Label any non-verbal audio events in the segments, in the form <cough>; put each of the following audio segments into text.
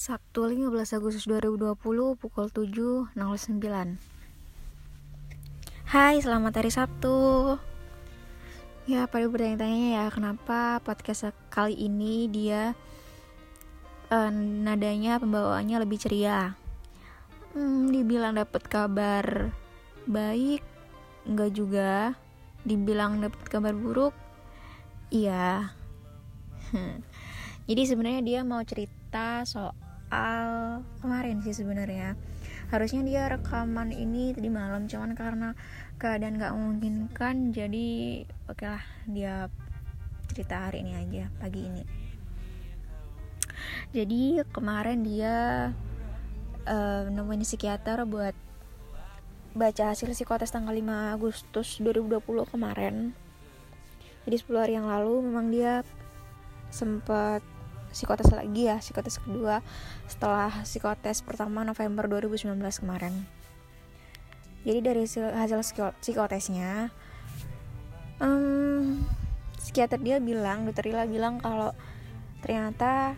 Sabtu 15 Agustus 2020 pukul 7.09 Hai, selamat hari Sabtu. Ya, pada bertanya-tanya ya? Kenapa podcast kali ini dia uh, Nadanya, pembawaannya lebih ceria? Hmm, Dibilang dapat kabar baik Enggak juga. Dibilang dapat kabar buruk Iya. <laughs> Jadi sebenarnya dia mau cerita soal soal kemarin sih sebenarnya. Harusnya dia rekaman ini tadi malam cuman karena keadaan nggak memungkinkan jadi oke lah dia cerita hari ini aja pagi ini. Jadi kemarin dia uh, nemuin psikiater buat baca hasil psikotes tanggal 5 Agustus 2020 kemarin. Jadi 10 hari yang lalu memang dia sempat psikotes lagi ya psikotes kedua setelah psikotes pertama November 2019 kemarin. Jadi dari hasil psikotesnya um, psikiater dia bilang dokter Ila bilang kalau ternyata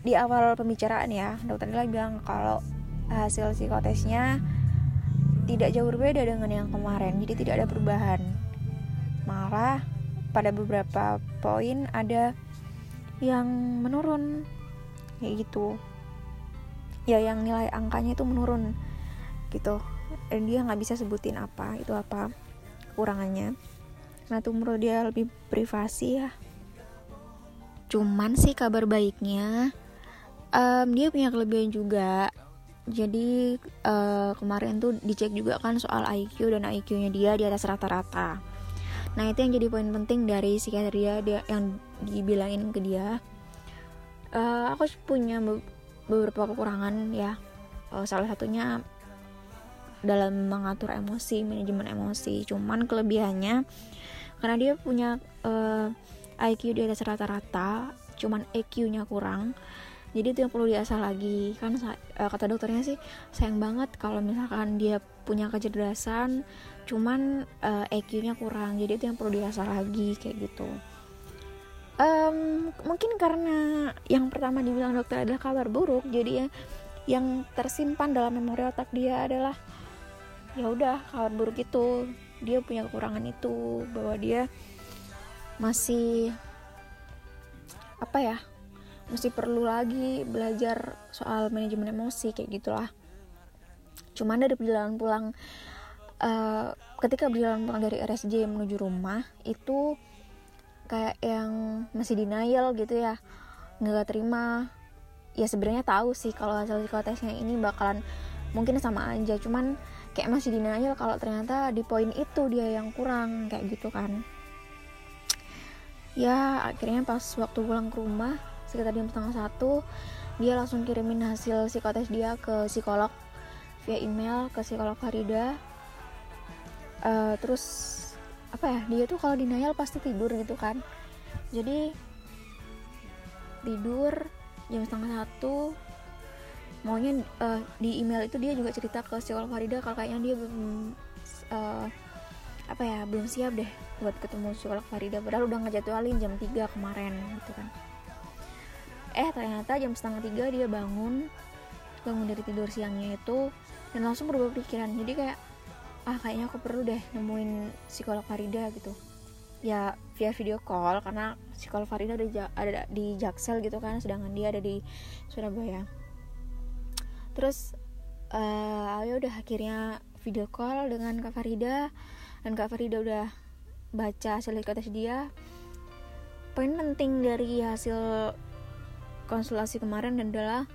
di awal pembicaraan ya dokter Ila bilang kalau hasil psikotesnya tidak jauh berbeda dengan yang kemarin jadi tidak ada perubahan. Malah pada beberapa poin ada yang menurun. Kayak gitu. Ya yang nilai angkanya itu menurun gitu. Dan dia nggak bisa sebutin apa itu apa kekurangannya karena tuh menurut dia lebih privasi ya. Cuman sih kabar baiknya um, dia punya kelebihan juga. Jadi uh, kemarin tuh dicek juga kan soal IQ dan IQ-nya dia di atas rata-rata. Nah itu yang jadi poin penting dari psikiater dia, dia yang dibilangin ke dia uh, aku punya beberapa kekurangan ya. Uh, salah satunya dalam mengatur emosi manajemen emosi. Cuman kelebihannya karena dia punya uh, eh, IQ di atas rata-rata cuman EQ-nya kurang jadi itu yang perlu diasah lagi. Kan uh, kata dokternya sih sayang banget kalau misalkan dia punya kecerdasan cuman uh, EQ-nya kurang. Jadi itu yang perlu diasah lagi kayak gitu um, mungkin karena yang pertama dibilang dokter adalah kabar buruk jadi ya yang tersimpan dalam memori otak dia adalah ya udah kabar buruk itu. Dia punya kekurangan itu bahwa dia masih apa ya masih perlu lagi belajar soal manajemen emosi kayak gitulah. Cuman dari perjalanan pulang uh, ketika berjalan pulang dari RSJ menuju rumah itu kayak yang masih denial gitu ya nggak terima. Ya sebenarnya tahu sih kalau hasil psikotesnya ini bakalan mungkin sama aja cuman kayak masih denial kalau ternyata di poin itu dia yang kurang kayak gitu kan. Ya akhirnya pas waktu pulang ke rumah sekitar jam setengah satu dia langsung kirimin hasil psikotes dia ke psikolog via email ke psikolog Farida. Uh, terus apa ya dia tuh kalau denial pasti tidur gitu kan. Jadi tidur jam setengah satu. Maunya uh, di email itu dia juga cerita ke psikolog Farida kalau kayaknya dia belum uh, apa ya belum siap deh buat ketemu psikolog Farida. Padahal udah ngejadwalin jam 3 kemarin gitu kan. Eh ternyata jam setengah tiga dia bangun bangun dari tidur siangnya itu dan langsung berubah pikiran. Jadi kayak ah kayaknya aku perlu deh nemuin psikolog Farida gitu. Ya via video call karena psikolog Farida ada, ada di Jaksel gitu kan sedangkan dia ada di Surabaya. Terus uh, ya udah akhirnya video call dengan Kak Farida dan Kak Farida udah baca hasil tes dia. Poin penting dari hasil konsultasi kemarin adalah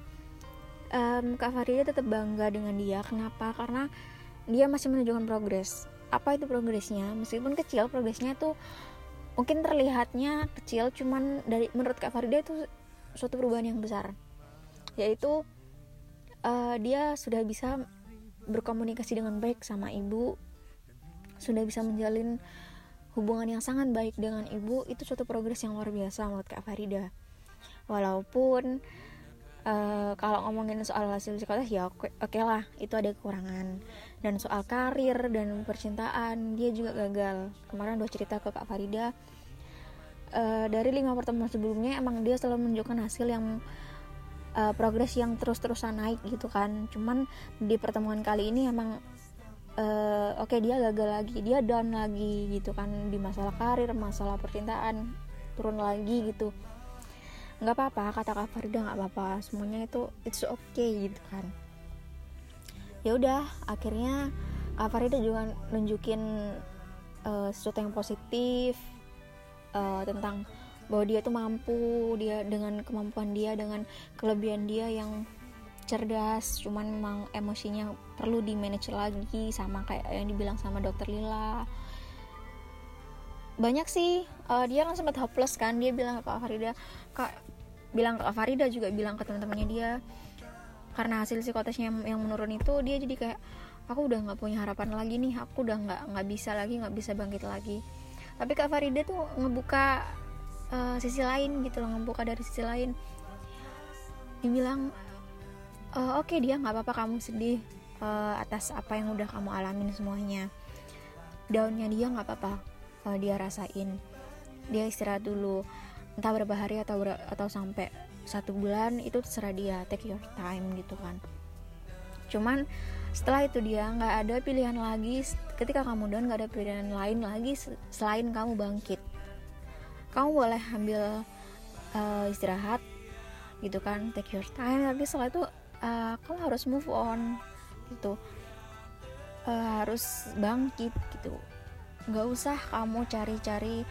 um, Kak Farida tetap bangga dengan dia. Kenapa? Karena dia masih menunjukkan progres. Apa itu progresnya? Meskipun kecil progresnya itu mungkin terlihatnya kecil cuman dari menurut Kak Farida itu suatu perubahan yang besar. Yaitu uh, dia sudah bisa berkomunikasi dengan baik sama ibu sudah bisa menjalin hubungan yang sangat baik dengan ibu itu suatu progres yang luar biasa menurut Kak Farida. Walaupun uh, kalau ngomongin soal hasil psikotes ya oke okay lah itu ada kekurangan dan soal karir dan percintaan dia juga gagal. Kemarin udah cerita ke Kak Farida uh, dari lima pertemuan sebelumnya emang dia selalu menunjukkan hasil yang uh, progres yang terus-terusan naik gitu kan. Cuman di pertemuan kali ini emang uh, oke okay, dia gagal lagi dia down lagi gitu kan. Di masalah karir masalah percintaan turun lagi gitu. Nggak apa-apa kata Kak Farida nggak apa-apa. Semuanya itu it's okay gitu kan ya udah akhirnya Kak Farida juga nunjukin uh, sesuatu yang positif uh, tentang bahwa dia tuh mampu dia dengan kemampuan dia dengan kelebihan dia yang cerdas cuman memang emosinya perlu di manage lagi sama kayak yang dibilang sama dokter Lila. Banyak sih uh, dia kan sempat hopeless kan dia bilang ke Kak Farida kak bilang ke Kak Farida juga bilang ke teman-temannya dia karena hasil psikotesnya yang, menurun itu dia jadi kayak aku udah nggak punya harapan lagi nih aku udah nggak nggak bisa lagi nggak bisa bangkit lagi. Tapi Kak Farida tuh ngebuka uh, sisi lain gitu loh ngebuka dari sisi lain. Dibilang uh, oke okay, dia nggak apa-apa kamu sedih uh, atas apa yang udah kamu alamin semuanya. Daunnya dia nggak apa-apa uh, dia rasain. Dia istirahat dulu entah berapa hari atau ber atau sampai satu bulan itu terserah dia take your time gitu kan. Cuman setelah itu dia nggak ada pilihan lagi ketika kamu down nggak ada pilihan lain lagi selain kamu bangkit. Kamu boleh ambil uh, istirahat gitu kan take your time tapi setelah itu uh, kamu harus move on gitu. Uh, harus bangkit gitu. Nggak usah kamu cari-cari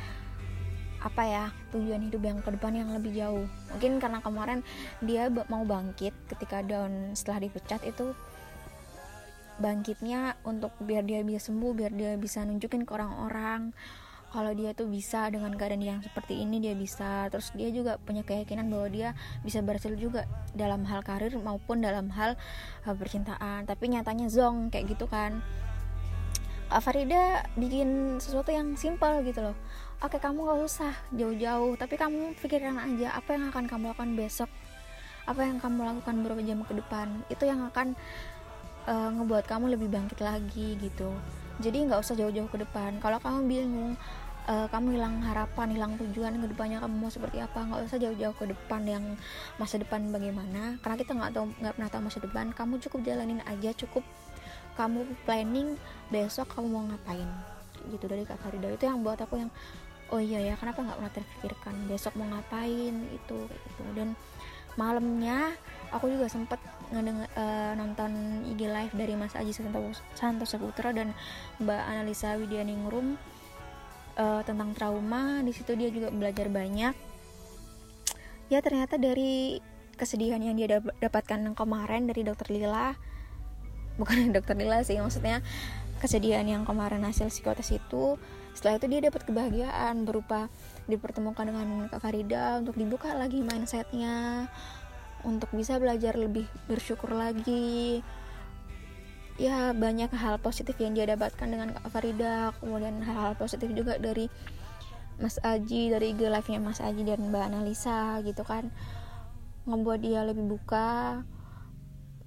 apa ya tujuan hidup yang ke depan yang lebih jauh. Mungkin karena kemarin dia mau bangkit ketika down setelah dipecat itu bangkitnya untuk biar dia bisa sembuh biar dia bisa nunjukin ke orang-orang kalau dia tuh bisa dengan keadaan yang seperti ini dia bisa. Terus dia juga punya keyakinan bahwa dia bisa berhasil juga dalam hal karir maupun dalam hal percintaan. Tapi nyatanya zong kayak gitu kan Kak Farida bikin sesuatu yang simpel gitu loh. Oke kamu gak usah jauh-jauh tapi kamu pikirkan aja apa yang akan kamu lakukan besok apa yang kamu lakukan beberapa jam ke depan itu yang akan uh, ngebuat kamu lebih bangkit lagi gitu. Jadi nggak usah jauh-jauh ke depan. Kalau kamu bingung uh, kamu hilang harapan hilang tujuan ke depannya kamu mau seperti apa nggak usah jauh-jauh ke depan yang masa depan bagaimana. Karena kita nggak tahu nggak pernah tahu masa depan. Kamu cukup jalanin aja cukup kamu planning besok kamu mau ngapain? Gitu dari kak Farida. Itu yang buat aku yang oh iya ya kenapa nggak pernah terpikirkan besok mau ngapain itu gitu. Dan malamnya aku juga sempet ngedenger, uh, nonton IG live dari Mas Aji Santo Saputra dan Mbak Analisa Widyaningrum uh, tentang trauma. Di situ dia juga belajar banyak. Ya ternyata dari kesedihan yang dia dapatkan kemarin dari dokter Lila bukan <laughs> dokter Lila sih maksudnya kesedihan yang kemarin hasil psikotes itu setelah itu dia dapat kebahagiaan berupa dipertemukan dengan Kak Farida untuk dibuka lagi mindsetnya untuk bisa belajar lebih bersyukur lagi. Ya banyak hal positif yang dia dapatkan dengan Kak Farida kemudian hal-hal positif juga dari Mas Aji dari IG live nya Mas Aji dan Mbak Analisa gitu kan membuat dia lebih buka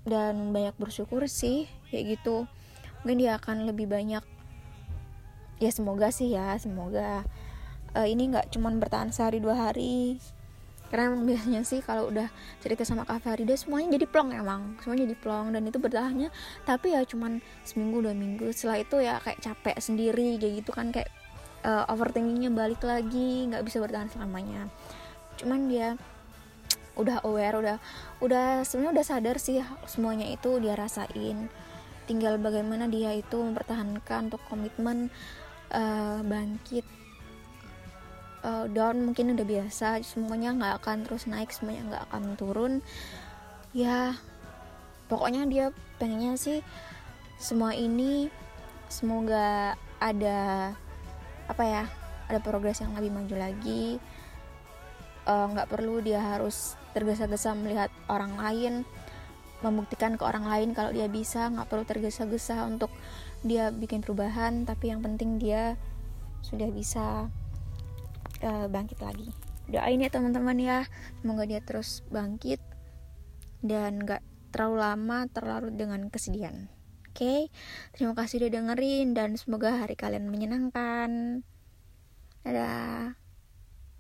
dan banyak bersyukur sih kayak gitu. Mungkin dia akan lebih banyak ya semoga sih ya semoga uh, ini nggak cuman bertahan sehari dua hari. Karena biasanya sih kalau udah cerita sama Kak Farida semuanya jadi plong emang semuanya jadi plong dan itu bertahannya. Tapi ya cuman seminggu dua minggu setelah itu ya kayak capek sendiri kayak gitu kan kayak uh, overthinkingnya balik lagi nggak bisa bertahan selamanya. Cuman dia udah aware udah udah sebenarnya udah sadar sih semuanya itu dia rasain. Tinggal bagaimana dia itu mempertahankan untuk komitmen uh, bangkit uh, down mungkin udah biasa semuanya nggak akan terus naik semuanya nggak akan turun. Ya pokoknya dia pengennya sih semua ini semoga ada apa ya ada progres yang lebih maju lagi. Eh, nggak uh, perlu dia harus tergesa-gesa melihat orang lain membuktikan ke orang lain kalau dia bisa nggak perlu tergesa-gesa untuk dia bikin perubahan tapi yang penting dia sudah bisa uh, bangkit lagi. Doain ya teman-teman ya. Semoga dia terus bangkit dan gak terlalu lama terlarut dengan kesedihan. Oke okay? terima kasih udah dengerin dan semoga hari kalian menyenangkan. Dadah